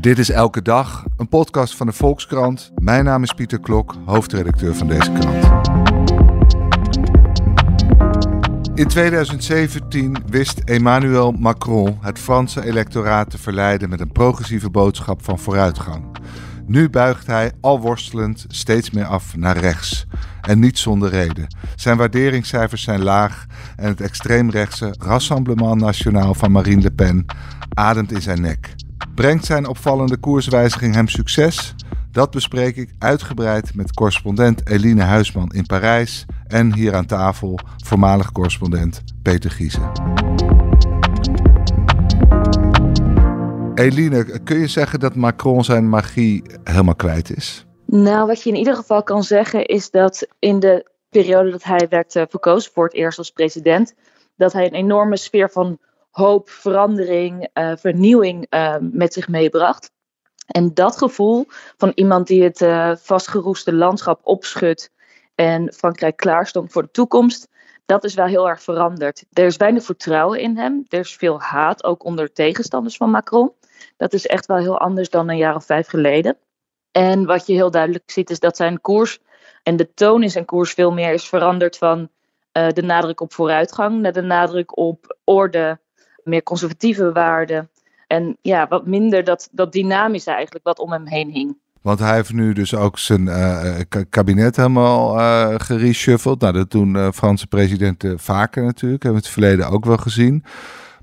Dit is Elke Dag, een podcast van de Volkskrant. Mijn naam is Pieter Klok, hoofdredacteur van deze krant. In 2017 wist Emmanuel Macron het Franse electoraat te verleiden met een progressieve boodschap van vooruitgang. Nu buigt hij, al worstelend, steeds meer af naar rechts. En niet zonder reden. Zijn waarderingscijfers zijn laag en het extreemrechtse Rassemblement National van Marine Le Pen ademt in zijn nek. Brengt zijn opvallende koerswijziging hem succes? Dat bespreek ik uitgebreid met correspondent Eline Huisman in Parijs en hier aan tafel voormalig correspondent Peter Giezen. Eline, kun je zeggen dat Macron zijn magie helemaal kwijt is? Nou, wat je in ieder geval kan zeggen is dat in de periode dat hij werd uh, verkozen voor het eerst als president, dat hij een enorme sfeer van hoop, verandering, uh, vernieuwing uh, met zich meebracht. En dat gevoel van iemand die het uh, vastgeroeste landschap opschudt en Frankrijk klaarstond voor de toekomst, dat is wel heel erg veranderd. Er is weinig vertrouwen in hem. Er is veel haat, ook onder tegenstanders van Macron. Dat is echt wel heel anders dan een jaar of vijf geleden. En wat je heel duidelijk ziet is dat zijn koers en de toon in zijn koers veel meer is veranderd van uh, de nadruk op vooruitgang naar de nadruk op orde, meer conservatieve waarden. En ja, wat minder dat, dat dynamische eigenlijk wat om hem heen hing. Want hij heeft nu dus ook zijn uh, kabinet helemaal uh, gereshuffeld. Nou, dat doen Franse presidenten vaker natuurlijk. Hebben we het verleden ook wel gezien.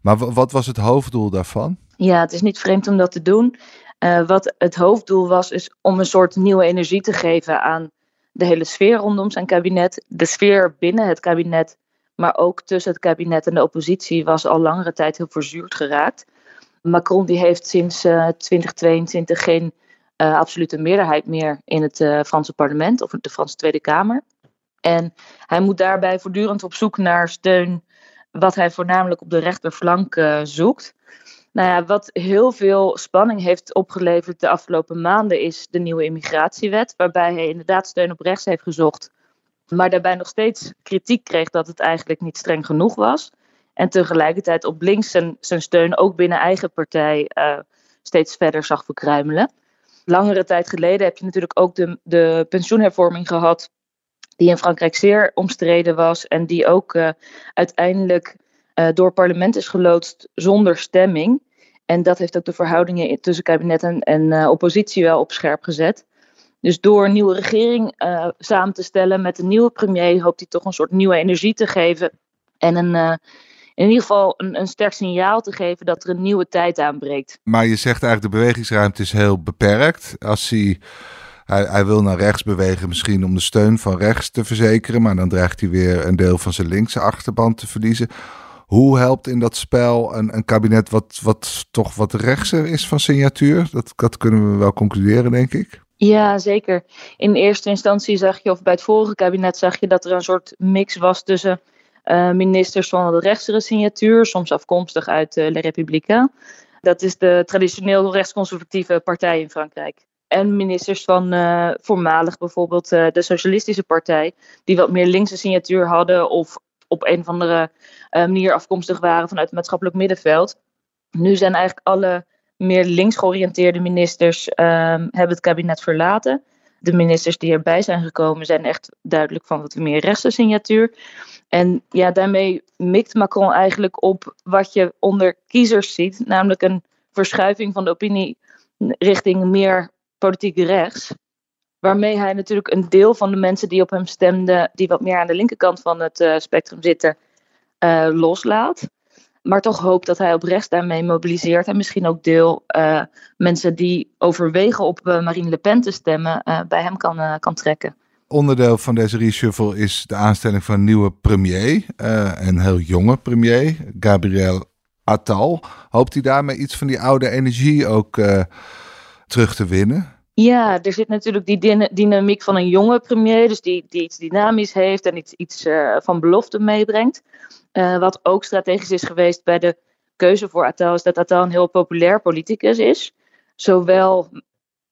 Maar wat was het hoofddoel daarvan? Ja, het is niet vreemd om dat te doen. Uh, wat het hoofddoel was, is om een soort nieuwe energie te geven aan de hele sfeer rondom zijn kabinet. De sfeer binnen het kabinet, maar ook tussen het kabinet en de oppositie, was al langere tijd heel verzuurd geraakt. Macron die heeft sinds uh, 2022 geen uh, absolute meerderheid meer in het uh, Franse parlement of de Franse Tweede Kamer. En hij moet daarbij voortdurend op zoek naar steun, wat hij voornamelijk op de rechterflank zoekt. Nou ja, wat heel veel spanning heeft opgeleverd de afgelopen maanden is de nieuwe immigratiewet, waarbij hij inderdaad steun op rechts heeft gezocht, maar daarbij nog steeds kritiek kreeg dat het eigenlijk niet streng genoeg was. En tegelijkertijd op links zijn, steun ook binnen eigen partij uh, steeds verder zag verkruimelen. Langere tijd geleden heb je natuurlijk ook de, de pensioenhervorming gehad, die in Frankrijk zeer omstreden was en die ook uh, uiteindelijk uh, door parlement is geloodst zonder stemming. En dat heeft ook de verhoudingen tussen kabinet en, en oppositie wel op scherp gezet. Dus door een nieuwe regering uh, samen te stellen met een nieuwe premier, hoopt hij toch een soort nieuwe energie te geven. En een, uh, in ieder geval een, een sterk signaal te geven dat er een nieuwe tijd aanbreekt. Maar je zegt eigenlijk de bewegingsruimte is heel beperkt. Als hij, hij, wil naar rechts bewegen, misschien om de steun van rechts te verzekeren. Maar dan dreigt hij weer een deel van zijn linkse achterban te verliezen. Hoe helpt in dat spel een, een kabinet wat, wat toch wat rechtser is van signatuur? Dat, dat kunnen we wel concluderen, denk ik. Ja, zeker. In eerste instantie zag je, of bij het vorige kabinet zag je dat er een soort mix was tussen uh, ministers van de rechtsere signatuur, soms afkomstig uit uh, Le Républicain. Dat is de traditioneel rechtsconservatieve partij in Frankrijk. En ministers van uh, voormalig bijvoorbeeld de Socialistische Partij, die wat meer linkse signatuur hadden of op een of andere manier afkomstig waren vanuit het maatschappelijk middenveld. Nu zijn eigenlijk alle meer links georiënteerde ministers um, hebben het kabinet verlaten. De ministers die erbij zijn gekomen zijn echt duidelijk van wat meer rechtse signatuur. En ja, daarmee mikt Macron eigenlijk op wat je onder kiezers ziet, namelijk een verschuiving van de opinie richting meer politiek rechts. Waarmee hij natuurlijk een deel van de mensen die op hem stemden, die wat meer aan de linkerkant van het uh, spectrum zitten, uh, loslaat. Maar toch hoopt dat hij op rechts daarmee mobiliseert. En misschien ook deel uh, mensen die overwegen op Marine Le Pen te stemmen, bij hem kan, kan trekken. Onderdeel van deze reshuffle is de aanstelling van een nieuwe premier. een heel jonge premier, Gabriel Attal. Hoopt hij daarmee iets van die oude energie ook terug te winnen? Ja, er zit natuurlijk die dynamiek van een jonge premier, dus die, die iets dynamisch heeft en iets, iets uh, van belofte meebrengt. Uh, wat ook strategisch is geweest bij de keuze voor Attal, is dat Attal een heel populair politicus is. Zowel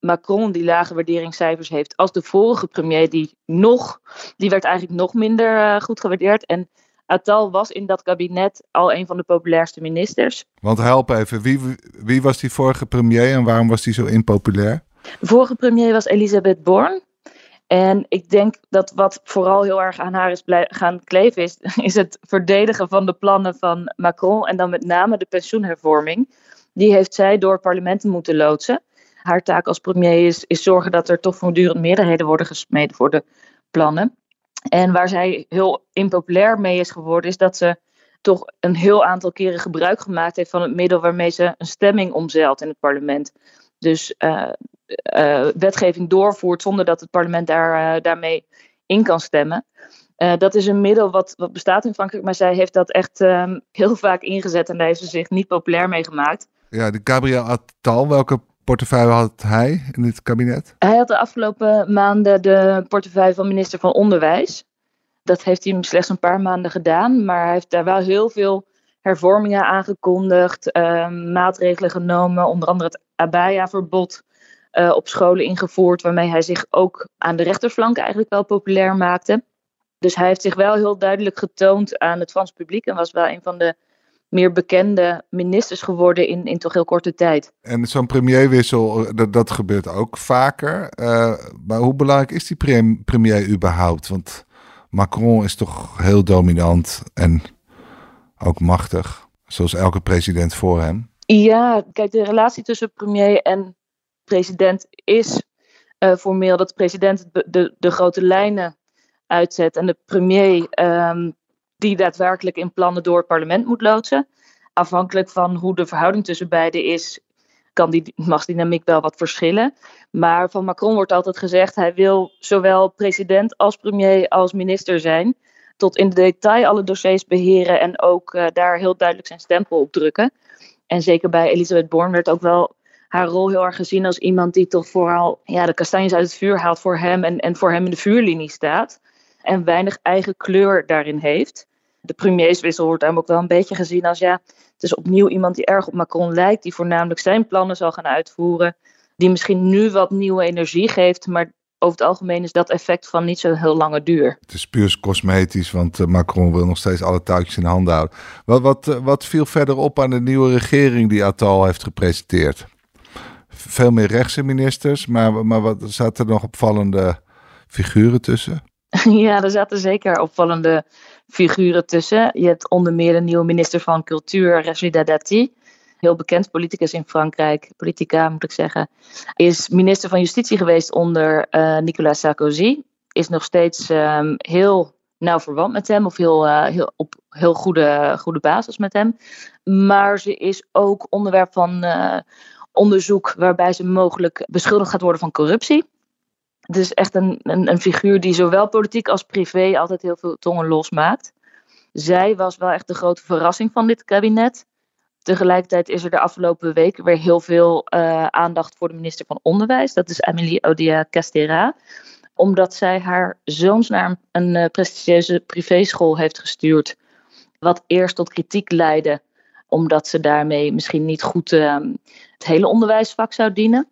Macron, die lage waarderingscijfers heeft, als de vorige premier, die nog, die werd eigenlijk nog minder uh, goed gewaardeerd. En Attal was in dat kabinet al een van de populairste ministers. Want help even, wie, wie was die vorige premier en waarom was die zo impopulair? De vorige premier was Elisabeth Born. En ik denk dat wat vooral heel erg aan haar is gaan kleven is, is het verdedigen van de plannen van Macron en dan met name de pensioenhervorming. Die heeft zij door parlementen moeten loodsen. Haar taak als premier is, is zorgen dat er toch voortdurend meerderheden worden gesmeden voor de plannen. En waar zij heel impopulair mee is geworden, is dat ze toch een heel aantal keren gebruik gemaakt heeft van het middel waarmee ze een stemming omzeilt in het parlement. Dus uh, uh, wetgeving doorvoert zonder dat het parlement daar, uh, daarmee in kan stemmen. dat is een middel wat, wat bestaat in Frankrijk, maar zij heeft dat echt um, heel vaak ingezet en daar heeft ze zich niet populair mee gemaakt. Ja, de Gabriel Attal, welke portefeuille had hij in dit kabinet? Hij had de afgelopen maanden de portefeuille van minister van Onderwijs. Dat heeft hij slechts een paar maanden gedaan, maar hij heeft daar wel heel veel hervormingen aangekondigd, uh, maatregelen genomen, onder andere het abaya-verbod uh, op scholen ingevoerd, waarmee hij zich ook aan de rechterflank eigenlijk wel populair maakte. Dus hij heeft zich wel heel duidelijk getoond aan het Frans publiek en was wel een van de meer bekende ministers geworden in, in toch heel korte tijd. En zo'n premierwissel, dat, dat gebeurt ook vaker. Uh, maar hoe belangrijk is die premier überhaupt? Want Macron is toch heel dominant en ook machtig, zoals elke president voor hem. Ja, kijk, de relatie tussen premier en president is uh, formeel dat de president de, de, de, grote lijnen uitzet en de premier um, die daadwerkelijk in plannen door het parlement moet loodsen. Afhankelijk van hoe de verhouding tussen beiden is, kan die machtsdynamiek wel wat verschillen. Maar van Macron wordt altijd gezegd, hij wil zowel president als premier als minister zijn. Tot in de detail alle dossiers beheren en ook uh, daar heel duidelijk zijn stempel op drukken. En zeker bij Elisabeth Born werd ook wel haar rol heel erg gezien als iemand die toch vooral ja, de kastanjes uit het vuur haalt voor hem en, en voor hem in de vuurlinie staat. En weinig eigen kleur daarin heeft. De premierswissel wordt daarom ook wel een beetje gezien als ja, het is opnieuw iemand die erg op Macron lijkt, die voornamelijk zijn plannen zal gaan uitvoeren. Die misschien nu wat nieuwe energie geeft, maar over het algemeen is dat effect van niet zo heel lange duur. Het is puur cosmetisch, want uh, Macron wil nog steeds alle touwtjes in handen houden. Wat, wat, uh, wat viel verder op aan de nieuwe regering die Attal heeft gepresenteerd? Veel meer rechtse ministers, maar, maar wat zaten er nog opvallende figuren tussen? Ja, er zaten zeker opvallende figuren tussen. Je hebt onder meer de nieuwe minister van Cultuur, Rachida Dati heel bekend politicus in Frankrijk, politica moet ik zeggen, is minister van Justitie geweest onder uh, Nicolas Sarkozy. Is nog steeds um, heel nauw verwant met hem, of heel, uh, heel, op heel goede, goede basis met hem. Maar ze is ook onderwerp van uh, onderzoek waarbij ze mogelijk beschuldigd gaat worden van corruptie. Het is echt een, een, een figuur die zowel politiek als privé altijd heel veel tongen losmaakt. Zij was wel echt de grote verrassing van dit kabinet. Tegelijkertijd is er de afgelopen weken weer heel veel uh, aandacht voor de minister van Onderwijs. Dat is Amélie Odia Castera. Omdat zij haar zoons naar een uh, prestigieuze privéschool heeft gestuurd. Wat eerst tot kritiek leidde, omdat ze daarmee misschien niet goed uh, het hele onderwijsvak zou dienen.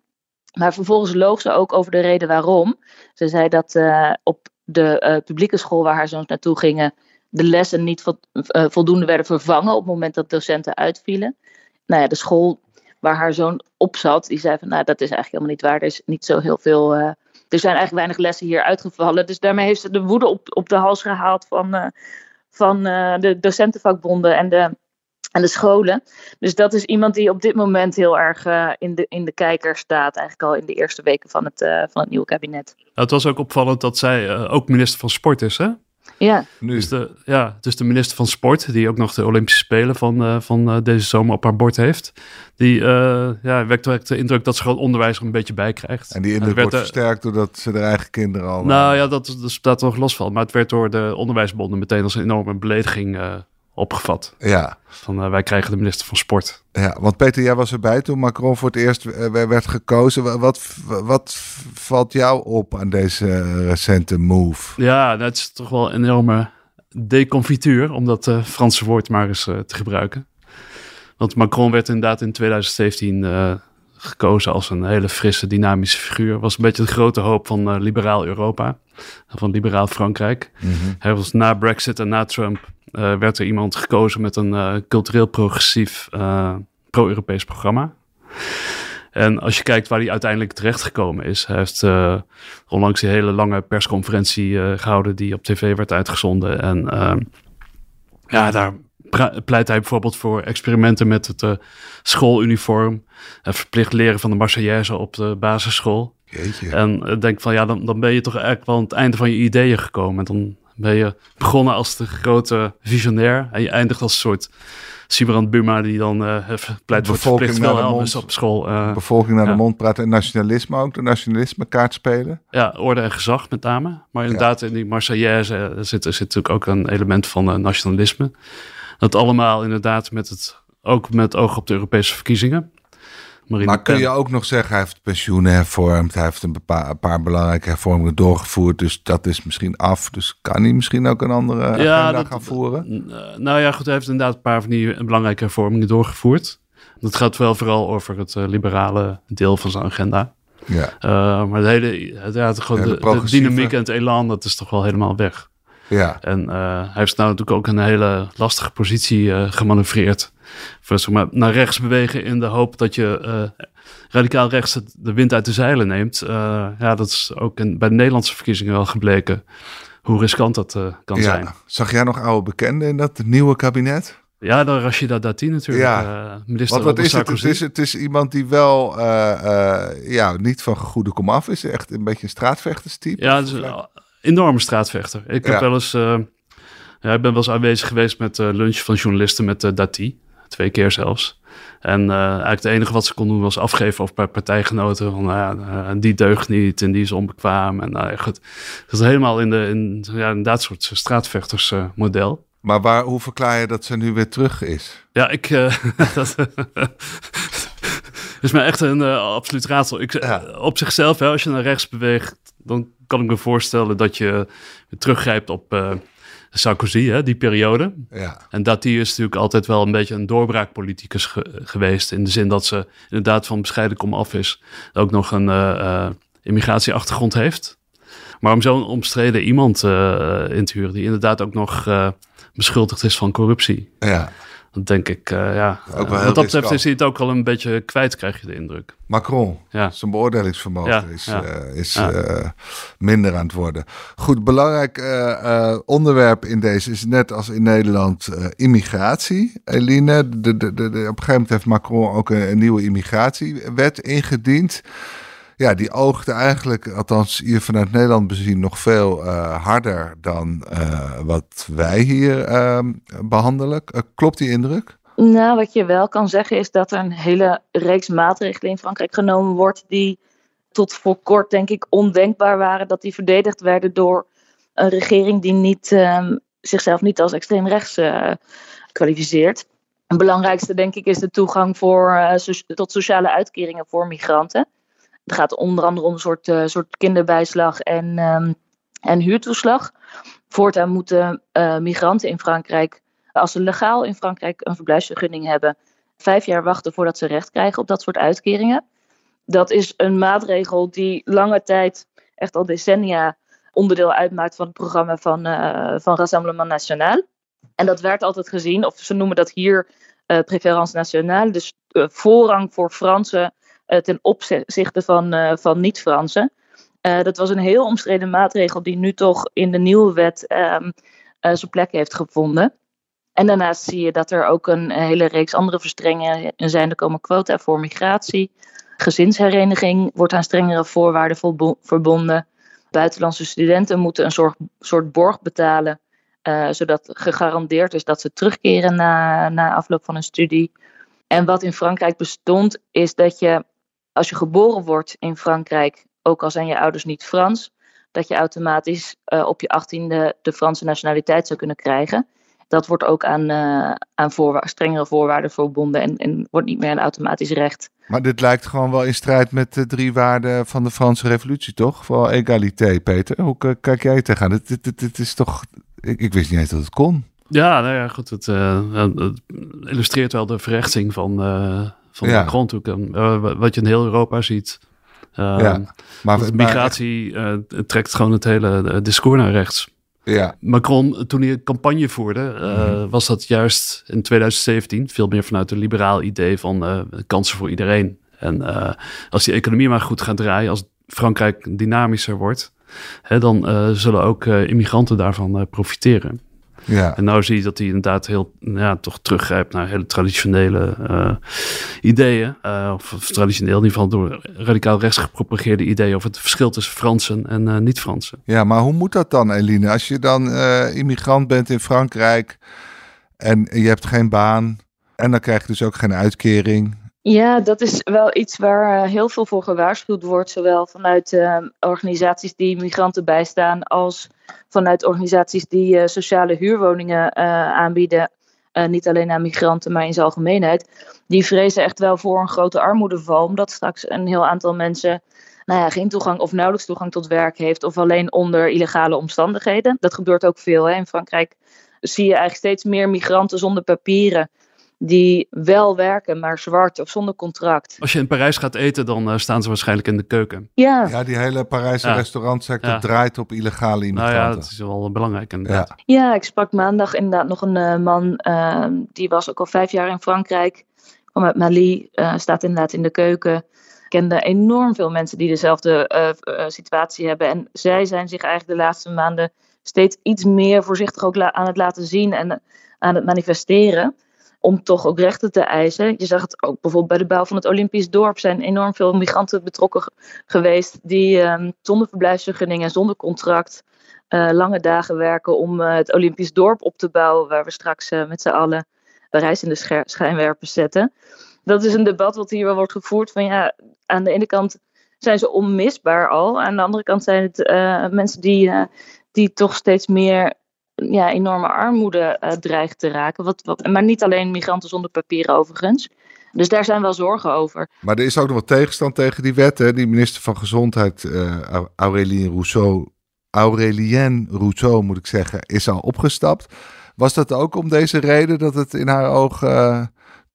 Maar vervolgens loog ze ook over de reden waarom. Ze zei dat op de publieke school waar haar zoons naartoe gingen de lessen niet eh, voldoende werden vervangen op het moment dat docenten uitvielen. Nou ja, de school waar haar zoon op zat, die zei van nou dat is eigenlijk helemaal niet waar. Er is niet zo heel veel. Er zijn eigenlijk weinig lessen hier uitgevallen. Dus daarmee heeft ze de woede op, op de hals gehaald van, van de docentenvakbonden en de, en de scholen. Dus dat is iemand die op dit moment heel erg in, de, in de kijker staat. Eigenlijk al in de eerste weken van het, van het nieuwe kabinet. het was ook opvallend dat zij ook minister van Sport is, hè? Ja. Nu. Dus, de, ja, dus de minister van Sport, die ook nog de Olympische Spelen van, uh, van uh, deze zomer op haar bord heeft. Die uh, ja, wekt direct de indruk dat ze gewoon onderwijs er een beetje bij krijgt. En die indruk wordt versterkt doordat ze haar eigen kinderen al... Nou ja, dat, dat staat er nog los van. Maar het werd door de onderwijsbonden meteen als een enorme belediging opgevat. Ja. Van wij krijgen de minister van Sport. Ja, want Peter, jij was erbij toen Macron voor het eerst werd gekozen. Wat, wat valt jou op aan deze recente move? Ja, dat is toch wel een enorme deconfituur, om dat uh, Franse woord maar eens uh, te gebruiken. Want Macron werd inderdaad in 2017 uh, gekozen als een hele frisse, dynamische figuur. Was een beetje de grote hoop van liberaal Europa, van liberaal Frankrijk. Mm -hmm. Hij was na Brexit en na Trump eh, werd er iemand gekozen met een eh, cultureel progressief uh, pro-Europees programma. En als je kijkt waar hij uiteindelijk terechtgekomen is, hij heeft onlangs die hele lange persconferentie gehouden die op tv werd uitgezonden. En ehm, ja, daar pleit hij bijvoorbeeld voor experimenten met het schooluniform, verplicht leren van de Marseillaise op de basisschool. Jeetje. En denk van ja, dan, dan ben je toch eigenlijk wel aan het einde van je ideeën gekomen. En dan ben je begonnen als de grote visionair en je eindigt als een soort Sibrand Buma die dan uh, pleit voor verplicht wel op school. Uh, bevolking naar de mond praten en nationalisme ook, de nationalisme kaart spelen. Ja, orde en gezag met name. Maar inderdaad in die Marseillaise eh, zit, zit natuurlijk ook een element van nationalisme. Dat allemaal inderdaad met het, ook met oog op de Europese verkiezingen maar kun je ook nog zeggen, hij heeft pensioenen hervormd, hij heeft een, een, paar belangrijke hervormingen doorgevoerd, dus dat is misschien af. Dus kan hij misschien ook een andere agenda gaan voeren? Eh, nou ja, goed, hij heeft inderdaad een paar van die belangrijke hervormingen doorgevoerd. Dat gaat wel vooral over het uh, liberale deel van zijn agenda. Ja. Uh, maar de hele, ja, de, de, de, dynamiek en het elan, dat is toch wel helemaal weg. Ja. En hij heeft nou natuurlijk ook een hele lastige positie gemanoeuvreerd zeg maar, naar rechts bewegen in de hoop dat je uh, radicaal rechts de wind uit de zeilen neemt. Uh, ja, dat is ook in, bij de Nederlandse verkiezingen wel gebleken hoe riskant dat uh, kan ja. zijn. Zag jij nog oude bekenden in dat nieuwe kabinet? Ja, dan Rashida Dati natuurlijk, ja. minister wat, wat is het? Het is, het is iemand die wel ja, niet van goede komaf is. Echt een beetje een straatvechterstype. Ja, een enorme straatvechter. Ik heb wel eens... ja, ik ben wel eens aanwezig geweest met lunch van journalisten met Dati. Twee keer zelfs. En uh, eigenlijk het enige wat ze kon doen was afgeven op partijgenoten. Van nou ja, uh, die deugt niet en die is onbekwaam. En nou goed. Dat is helemaal in, de, in ja, inderdaad soort straatvechtersmodel. Uh, maar waar, hoe verklaar je dat ze nu weer terug is? Ja, ik. dat is mij echt een absoluut raadsel. Ik, Op zichzelf, hè, als je naar rechts beweegt, dan kan ik me voorstellen dat je teruggrijpt op Sarkozy, hè, die periode. Ja. En dat die is natuurlijk altijd wel een beetje een doorbraakpoliticus geweest. In de zin dat ze inderdaad van bescheiden kom af is. Ook nog een uh, immigratieachtergrond heeft. Maar om zo'n omstreden iemand uh, in te huren, die inderdaad ook nog beschuldigd is van corruptie. Ja. Dat denk ik, uh, ja. Ook wel wat dat betreft is hij het ook wel een beetje kwijt, krijg je de indruk. Macron, ja. zijn beoordelingsvermogen is, Uh, is uh, minder aan het worden. Goed, belangrijk onderwerp in deze is net als in Nederland immigratie. Eline, de, de, de, op een gegeven moment heeft Macron ook een, een nieuwe immigratiewet ingediend ja, die oogde eigenlijk, althans hier vanuit Nederland bezien, nog veel uh, harder dan uh, wat wij hier uh, behandelen. Uh, klopt die indruk? Nou, wat je wel kan zeggen is dat er een hele reeks maatregelen in Frankrijk genomen wordt die tot voor kort denk ik ondenkbaar waren dat die verdedigd werden door een regering die niet, ehm, zichzelf niet als extreem rechts kwalificeert. Het belangrijkste denk ik is de toegang voor, tot sociale uitkeringen voor migranten. Het gaat onder andere om een soort, uh, soort kinderbijslag en, um, en huurtoeslag. Voortaan moeten uh, migranten in Frankrijk, als ze legaal in Frankrijk een verblijfsvergunning hebben, vijf jaar wachten voordat ze recht krijgen op dat soort uitkeringen. Dat is een maatregel die lange tijd, echt al decennia, onderdeel uitmaakt van het programma van, uh, van Rassemblement National. En dat werd altijd gezien, of ze noemen dat hier uh, préférence nationale, dus voorrang voor Fransen eh, ten opzichte van, eh, van niet-Fransen. Eh, dat was een heel omstreden maatregel die nu toch in de nieuwe wet um, zijn plek heeft gevonden. En daarnaast zie je dat er ook een hele reeks andere verstrengingen zijn. Er komen quota voor migratie. Gezinshereniging wordt aan strengere voorwaarden verbonden. Buitenlandse studenten moeten een soort, borg betalen. Zodat gegarandeerd is dat ze terugkeren na, na afloop van een studie. En wat in Frankrijk bestond, is dat je als je geboren wordt in Frankrijk, ook al zijn je ouders niet Frans, dat je automatisch uh, op je achttiende de Franse nationaliteit zou kunnen krijgen. Dat wordt ook aan, uh, aan voorwa strengere voorwaarden verbonden en, en wordt niet meer een automatisch recht. Maar dit lijkt gewoon wel in strijd met de drie waarden van de Franse revolutie, toch? Voor egalité, Peter. Hoe kijk jij tegenaan? Dit, dit, dit, is toch... Ik, ik, wist niet eens dat het kon. Ja, nou ja, goed. Het, uh, het illustreert wel de verrechtsing van, van ja. de grond uh, wat je in heel Europa ziet. Uh, ja, maar, migratie uh, trekt gewoon het hele discours naar rechts. Ja. Macron, toen hij campagne voerde, uh, was dat juist in 2017 veel meer vanuit een liberaal idee van kansen voor iedereen. En als die economie maar goed gaat draaien, als Frankrijk dynamischer wordt, hè, dan zullen ook immigranten daarvan profiteren. Ja. En nou zie je dat hij inderdaad heel, ja, toch teruggrijpt naar hele traditionele uh, ideeën. Uh, of, of, traditioneel in ieder geval door radicaal rechts gepropageerde ideeën over het verschil tussen Fransen en uh, niet-Fransen. Ja, maar hoe moet dat dan, Eline? Als je dan immigrant bent in Frankrijk en je hebt geen baan en dan krijg je dus ook geen uitkering. Ja, dat is wel iets waar heel veel voor gewaarschuwd wordt, zowel vanuit organisaties die migranten bijstaan als vanuit organisaties die uh, sociale huurwoningen uh, aanbieden. Uh, niet alleen aan migranten, maar in zijn algemeenheid. Die vrezen echt wel voor een grote armoedeval. Omdat straks een heel aantal mensen nou ja, geen toegang of nauwelijks toegang tot werk heeft. Of alleen onder illegale omstandigheden. Dat gebeurt ook veel. Hè. In Frankrijk zie je eigenlijk steeds meer migranten zonder papieren die wel werken, maar zwart of zonder contract. Als je in Parijs gaat eten, dan uh, staan ze waarschijnlijk in de keuken. Ja, ja die hele Parijse ja. restaurantsector ja. draait op illegale immigranten. Nou ja, dat is wel belangrijk inderdaad. Ja, ja ik sprak maandag inderdaad nog een uh, man, uh, die was ook al vijf jaar in Frankrijk. Kwam uit Mali, staat inderdaad in de keuken. Kende enorm veel mensen die dezelfde situatie hebben. En zij zijn zich eigenlijk de laatste maanden steeds iets meer voorzichtig ook aan het laten zien en aan het manifesteren om toch ook rechten te eisen. Je zag het ook bijvoorbeeld bij de bouw van het Olympisch dorp. zijn enorm veel migranten betrokken geweest die um, zonder verblijfsvergunning en zonder contract uh, lange dagen werken om uh, het Olympisch dorp op te bouwen, waar we straks uh, met z'n allen Parijs in de schijnwerpers zetten. Dat is een debat wat hier wel wordt gevoerd van ja, aan de ene kant zijn ze onmisbaar al, aan de andere kant zijn het mensen die, die toch steeds meer ja, enorme armoede uh, dreigt te raken. Wat, wat, maar niet alleen migranten zonder papieren overigens. Dus daar zijn wel zorgen over. Maar er is ook nog wat tegenstand tegen die wet. Hè? Die minister van Gezondheid, uh, Aurélien Rousseau, Aurélien Rousseau moet ik zeggen, is al opgestapt. Was dat ook om deze reden dat het in haar ogen uh,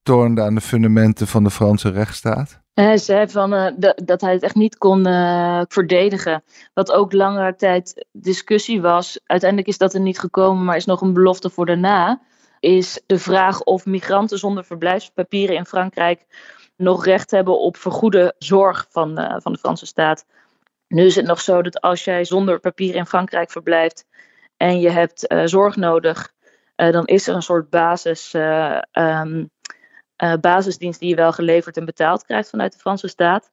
toornde aan de fundamenten van de Franse rechtsstaat? Hij zei van, uh, dat hij het echt niet kon uh, verdedigen. Wat ook langere tijd discussie was. Uiteindelijk is dat er niet gekomen, maar is nog een belofte voor daarna. Is de vraag of migranten zonder verblijfspapieren in Frankrijk nog recht hebben op vergoede zorg van, uh, van de Franse staat. Nu is het nog zo dat als jij zonder papier in Frankrijk verblijft en je hebt zorg nodig, dan is er een soort basis. Um, uh, basisdienst die je wel geleverd en betaald krijgt vanuit de Franse staat.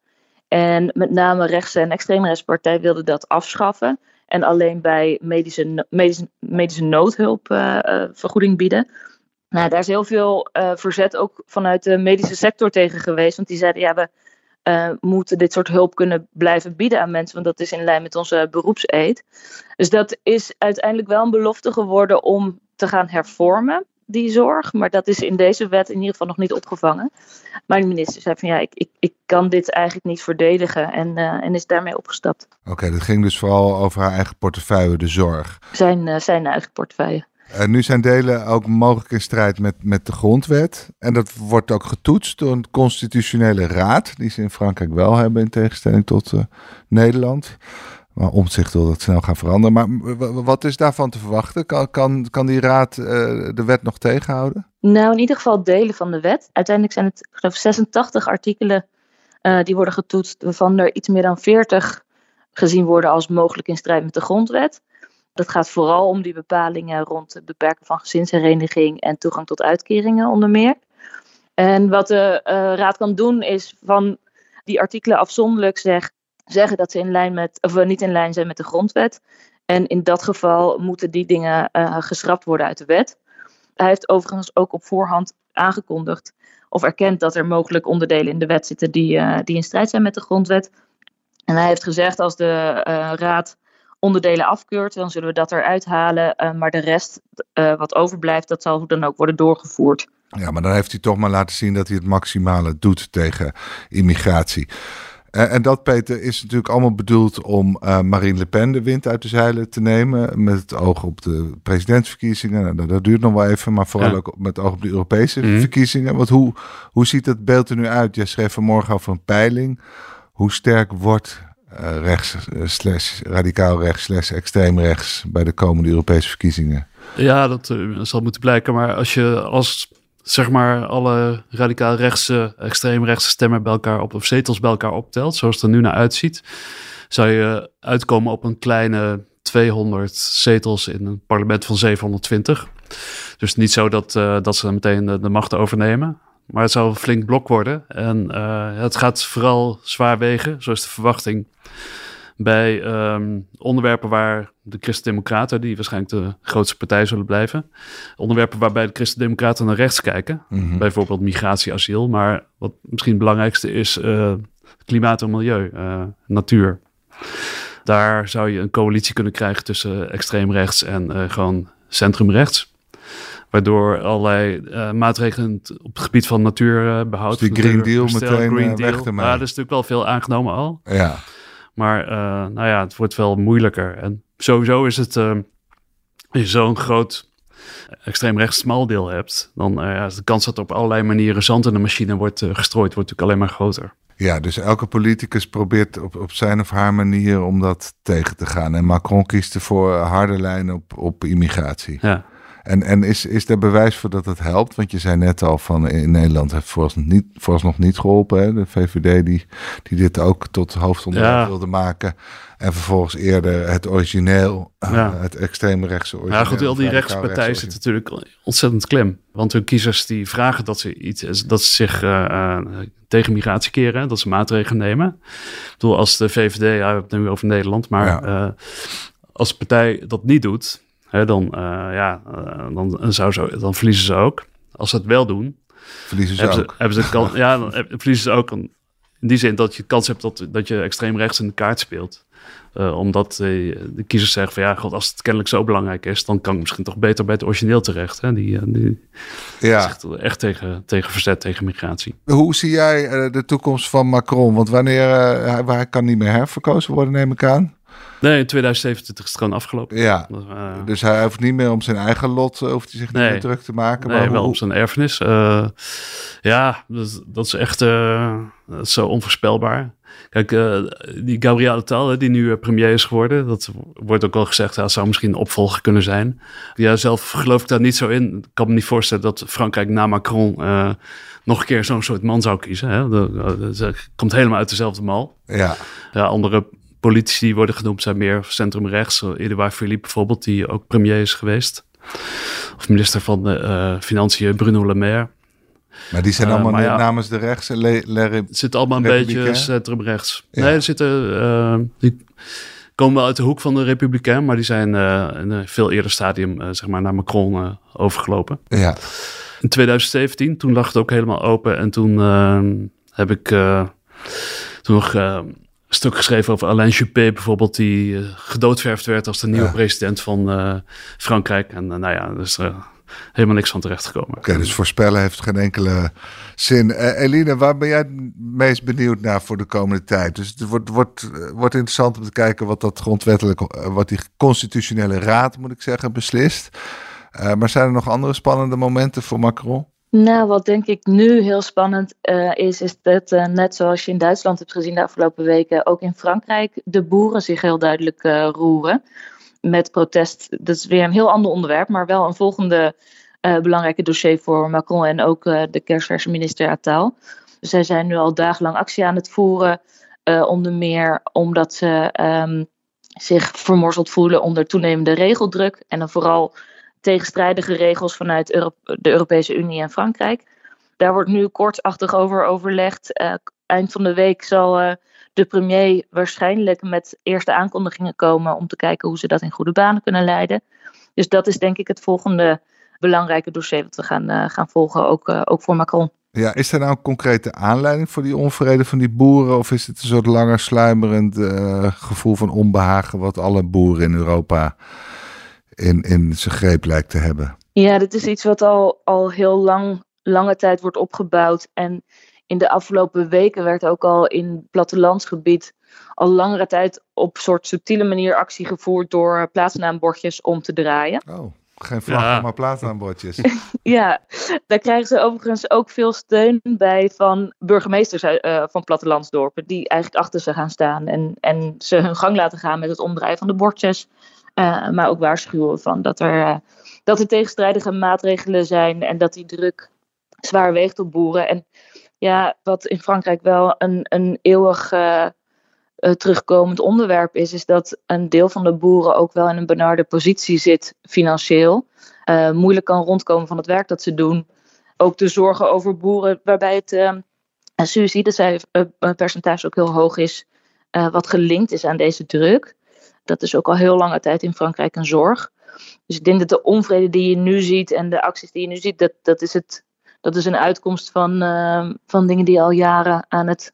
En met name rechts- en extreemrechtspartij wilden dat afschaffen. En alleen bij medische, medische, medische noodhulp uh, uh, vergoeding bieden. Nou, daar is heel veel verzet ook vanuit de medische sector tegen geweest. Want die zeiden, ja, we moeten dit soort hulp kunnen blijven bieden aan mensen. Want dat is in lijn met onze beroepseed. Dus dat is uiteindelijk wel een belofte geworden om te gaan hervormen die zorg. Maar dat is in deze wet in ieder geval nog niet opgevangen. Maar de minister zei van ja, ik, ik, ik kan dit eigenlijk niet verdedigen en, uh, en is daarmee opgestapt. Oké, okay, dat ging dus vooral over haar eigen portefeuille, de zorg. Zijn, uh, zijn eigen portefeuille. Uh, nu zijn delen ook mogelijk in strijd met, met de grondwet. En dat wordt ook getoetst door een constitutionele raad, die ze in Frankrijk wel hebben in tegenstelling tot Nederland. Maar omzicht wil dat snel gaan veranderen. Maar wat is daarvan te verwachten? Kan, kan, kan die raad uh, de wet nog tegenhouden? Nou, in ieder geval delen van de wet. Uiteindelijk zijn het, ik geloof, 86 artikelen uh, die worden getoetst, waarvan er iets meer dan 40 gezien worden als mogelijk in strijd met de grondwet. Dat gaat vooral om die bepalingen rond het beperken van gezinshereniging en toegang tot uitkeringen onder meer. En wat de uh, raad kan doen is van die artikelen afzonderlijk zegt zeggen dat ze in lijn met, of niet in lijn zijn met de grondwet. En in dat geval moeten die dingen uh, geschrapt worden uit de wet. Hij heeft overigens ook op voorhand aangekondigd of erkend dat er mogelijk onderdelen in de wet zitten die, uh, die in strijd zijn met de grondwet. En hij heeft gezegd als de raad onderdelen afkeurt, dan zullen we dat eruit halen. maar de rest wat overblijft, dat zal dan ook worden doorgevoerd. Ja, maar dan heeft hij toch maar laten zien dat hij het maximale doet tegen immigratie. Uh, en dat, Peter, is natuurlijk allemaal bedoeld om uh, Marine Le Pen de wind uit de zeilen te nemen. Met het oog op de presidentsverkiezingen. Nou, dat duurt nog wel even, maar vooral ja. ook met het oog op de Europese mm. verkiezingen. Want hoe, hoe ziet het beeld er nu uit? Je schreef vanmorgen over een peiling. Hoe sterk wordt uh, rechts, slash, radicaal rechts, slash extreem rechts bij de komende Europese verkiezingen? Ja, dat zal moeten blijken. Maar als je als zeg maar alle radicaal rechtse, extreem rechtse stemmen bij elkaar op, of zetels bij elkaar optelt, zoals het er nu naar uitziet, zou je uitkomen op een kleine 200 zetels in een parlement van 720. Dus niet zo dat, uh, dat ze meteen de, macht overnemen. Maar het zou een flink blok worden. En uh, het gaat vooral zwaar wegen, zoals de verwachting. Bij um, onderwerpen waar de Christen-Democraten, die waarschijnlijk de grootste partij zullen blijven, onderwerpen waarbij de Christen-Democraten naar rechts kijken, mm-hmm. bijvoorbeeld migratie, asiel, maar wat misschien het belangrijkste is uh, klimaat en milieu, uh, natuur. Daar zou je een coalitie kunnen krijgen tussen extreem rechts en uh, gewoon centrumrechts. Waardoor allerlei uh, maatregelen op het gebied van natuurbehoud. Dus die Green Deal meteen Green Deal. weg te maken. Ja, er is natuurlijk wel veel aangenomen al. Ja. Maar uh, nou ja, het wordt wel moeilijker. En sowieso is het, uh, als je zo'n groot extreem rechts deel hebt, dan uh, is de kans dat er op allerlei manieren zand in de machine wordt gestrooid, wordt natuurlijk alleen maar groter. Ja, dus elke politicus probeert op, op zijn of haar manier om dat tegen te gaan. En Macron kiest ervoor harde lijnen op, op immigratie. Ja. En, en is, is er bewijs voor dat het helpt? Want je zei net al van in Nederland heeft vooralsnog niet, vooralsnog niet geholpen. Hè? De VVD die, die dit ook tot hoofdonderwerp wilde maken. En vervolgens eerder het origineel, ja. uh, het extreme rechtse origineel. Ja goed, al die rechtspartijen zitten natuurlijk ontzettend klem. Want hun kiezers die vragen dat ze, iets, dat ze zich uh, uh, tegen migratie keren. Dat ze maatregelen nemen. Ik bedoel, als de VVD, ja, we hebben het nu over Nederland. Maar ja. als de partij dat niet doet dan, uh, ja, uh, dan, zou zo, dan verliezen ze ook. Als ze het wel doen, verliezen ze hebben ook. Ze, hebben ze kan, ja, dan verliezen ze ook. In die zin dat je kans hebt dat, dat je extreem rechts in de kaart speelt. Uh, omdat de, de kiezers zeggen van ja, god, als het kennelijk zo belangrijk is, dan kan ik misschien toch beter bij het origineel terecht. Hè? Die, die ja. echt, echt tegen, tegen verzet, tegen migratie. Hoe zie jij de toekomst van Macron? Want wanneer hij, hij kan niet meer herverkozen worden, neem ik aan. Nee, in 2027 is het gewoon afgelopen. Ja, uh, dus hij hoeft niet meer om zijn eigen lot, uh, hoeft hij zich niet nee, meer druk te maken. Nee, maar wel hoe... om zijn erfenis. Uh, ja, dat, dat, is echt dat is zo onvoorspelbaar. Kijk, die Gabrielle Tal, die nu premier is geworden, dat wordt ook al gezegd, dat zou misschien een opvolger kunnen zijn. Ja, zelf geloof ik daar niet zo in. Ik kan me niet voorstellen dat Frankrijk na Macron nog een keer zo'n soort man zou kiezen. Hè? Dat, dat, dat, komt helemaal uit dezelfde mal. Ja. ja andere politici die worden genoemd zijn meer centrumrechts. Edouard Philippe bijvoorbeeld, die ook premier is geweest. Of minister van de, uh, Financiën Bruno Le Maire. Maar die zijn allemaal uh, ja, namens de rechtse. Le, le, het zit allemaal een beetje centrumrechts. Ja. Nee, er zitten, uh, die komen wel uit de hoek van de Republikein, maar die zijn in een veel eerder stadium zeg maar naar Macron overgelopen. Ja. In 2017, toen lag het ook helemaal open en toen heb ik toen nog stuk geschreven over Alain Juppé bijvoorbeeld, die uh, gedoodverfd werd als de nieuwe ja. president van uh, Frankrijk. En uh, nou ja, dus helemaal niks van terecht gekomen. Oké, okay, dus voorspellen heeft geen enkele zin. Eline, waar ben jij het meest benieuwd naar voor de komende tijd? Dus het wordt, wordt, wordt interessant om te kijken wat dat grondwettelijk, wat die constitutionele raad, moet ik zeggen, beslist. maar zijn er nog andere spannende momenten voor Macron? Nou, wat denk ik nu heel spannend uh, is, is dat uh, net zoals je in Duitsland hebt gezien de afgelopen weken, ook in Frankrijk de boeren zich heel duidelijk uh, roeren met protest. Dat is weer een heel ander onderwerp, maar wel een volgende belangrijke dossier voor Macron en ook de kerstverse minister Attal. Zij zijn nu al dagenlang actie aan het voeren, onder meer omdat ze um, zich vermorzeld voelen onder toenemende regeldruk en dan vooral tegenstrijdige regels vanuit de Europese Unie en Frankrijk. Daar wordt nu kortachtig over overlegd. Uh, eind van de week zal uh, de premier waarschijnlijk met eerste aankondigingen komen om te kijken hoe ze dat in goede banen kunnen leiden. Dus dat is denk ik het volgende belangrijke dossier dat we gaan, uh, gaan volgen, ook, ook voor Macron. Ja, is er nou een concrete aanleiding voor die onvrede van die boeren? Of is het een soort langer sluimerend gevoel van onbehagen wat alle boeren in Europa in, in zijn greep lijkt te hebben. Ja, dit is iets wat al, al heel lang, lange tijd wordt opgebouwd. En in de afgelopen weken werd ook al in het plattelandsgebied al langere tijd op soort subtiele manier actie gevoerd door plaatsnaambordjes om te draaien. Oh. Geen vlaggen, Ja. maar plaataanbordjes. Ja, daar krijgen ze overigens ook veel steun bij van burgemeesters eh, van plattelandsdorpen, die eigenlijk achter ze gaan staan en, en ze hun gang laten gaan met het omdraaien van de bordjes. Eh, maar ook waarschuwen van dat er, eh, dat er tegenstrijdige maatregelen zijn en dat die druk zwaar weegt op boeren. En ja, wat in Frankrijk wel een, een eeuwig eh, terugkomend onderwerp is, is dat een deel van de boeren ook wel in een benarde positie zit financieel. Moeilijk kan rondkomen van het werk dat ze doen. Ook de zorgen over boeren, waarbij het suïcidepercentage ook heel hoog is, wat gelinkt is aan deze druk. Dat is ook al heel lange tijd in Frankrijk een zorg. Dus ik denk dat de onvrede die je nu ziet en de acties die je nu ziet, dat, dat, is, het, dat is een uitkomst van, uh, van dingen die al jaren aan het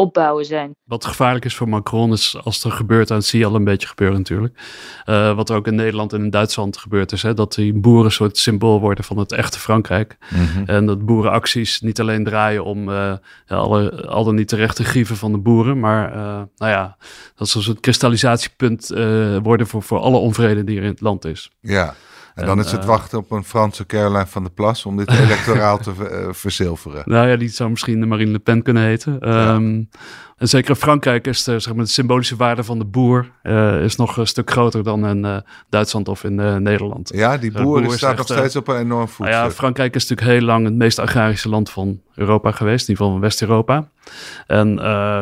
opbouwen zijn. Wat gevaarlijk is voor Macron is als er gebeurt, en dat zie je al een beetje gebeuren natuurlijk, uh, wat er ook in Nederland en in Duitsland gebeurd is, hè, dat die boeren een soort symbool worden van het echte Frankrijk. Mm -hmm. En dat boerenacties niet alleen draaien om uh, alle, al dan niet terechte grieven van de boeren, maar uh, nou ja, dat ze een soort kristallisatiepunt uh, worden voor, voor alle onvrede die er in het land is. Ja. En dan en, is het wachten op een Franse Caroline van der Plas om dit electoraal te uh, verzilveren. Nou ja, die zou misschien Marine Le Pen kunnen heten. Ja. Um, en zeker in Frankrijk is de, zeg maar, de symbolische waarde van de boer uh, is nog een stuk groter dan in uh, Duitsland of in Nederland. Ja, die boer, boer staat nog steeds op een enorm voetstuk. Nou ja, Frankrijk is natuurlijk heel lang het meest agrarische land van Europa geweest, in ieder geval van West-Europa. En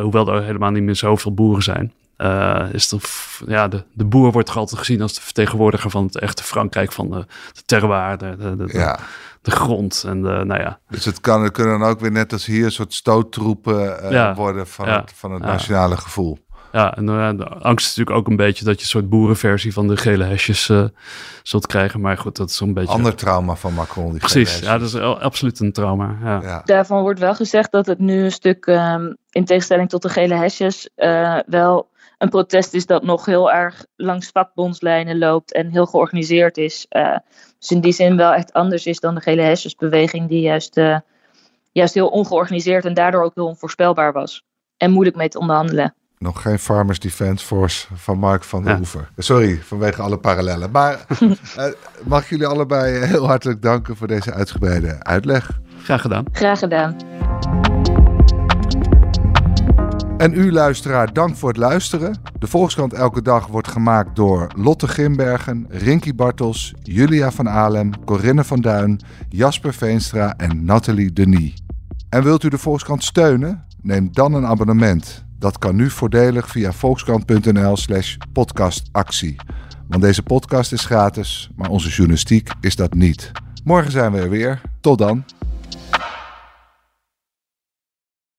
hoewel er helemaal niet meer zoveel boeren zijn, uh, is de, ja, de, de boer wordt toch altijd gezien als de vertegenwoordiger van het echte Frankrijk, van de, de terroir, de, de, de, ja. de grond. En de, nou ja. Dus het kan, het kunnen dan ook weer net als hier een soort stoottroepen uh, ja. worden van ja. het, van het nationale gevoel. Ja, en uh, de angst is natuurlijk ook een beetje dat je een soort boerenversie van de gele hesjes uh, zult krijgen. Maar goed, dat is een beetje... Ander trauma van Macron. Die Precies, ja, dat is absoluut een trauma. Ja. Ja. Daarvan wordt wel gezegd dat het nu een stuk, um, in tegenstelling tot de gele hesjes, uh, wel een protest is dat nog heel erg langs vakbondslijnen loopt en heel georganiseerd is. Uh, dus in die zin wel echt anders is dan de gele hesjesbeweging, die juist, uh, juist heel ongeorganiseerd en daardoor ook heel onvoorspelbaar was. En moeilijk mee te onderhandelen. Nog geen Farmers Defence Force van Mark van der ja. Hoever. Sorry, vanwege alle parallellen. Maar uh, mag ik jullie allebei heel hartelijk danken voor deze uitgebreide uitleg. Graag gedaan. Graag gedaan. En u luisteraar, dank voor het luisteren. De Volkskrant Elke Dag wordt gemaakt door Lotte Grimbergen, Rinky Bartels, Julia van Alem, Corinne van Duin, Jasper Veenstra en Nathalie Denis. En wilt u de Volkskrant steunen? Neem dan een abonnement. Dat kan nu voordelig via volkskrant.nl slash podcastactie. Want deze podcast is gratis, maar onze journalistiek is dat niet. Morgen zijn we er weer. Tot dan.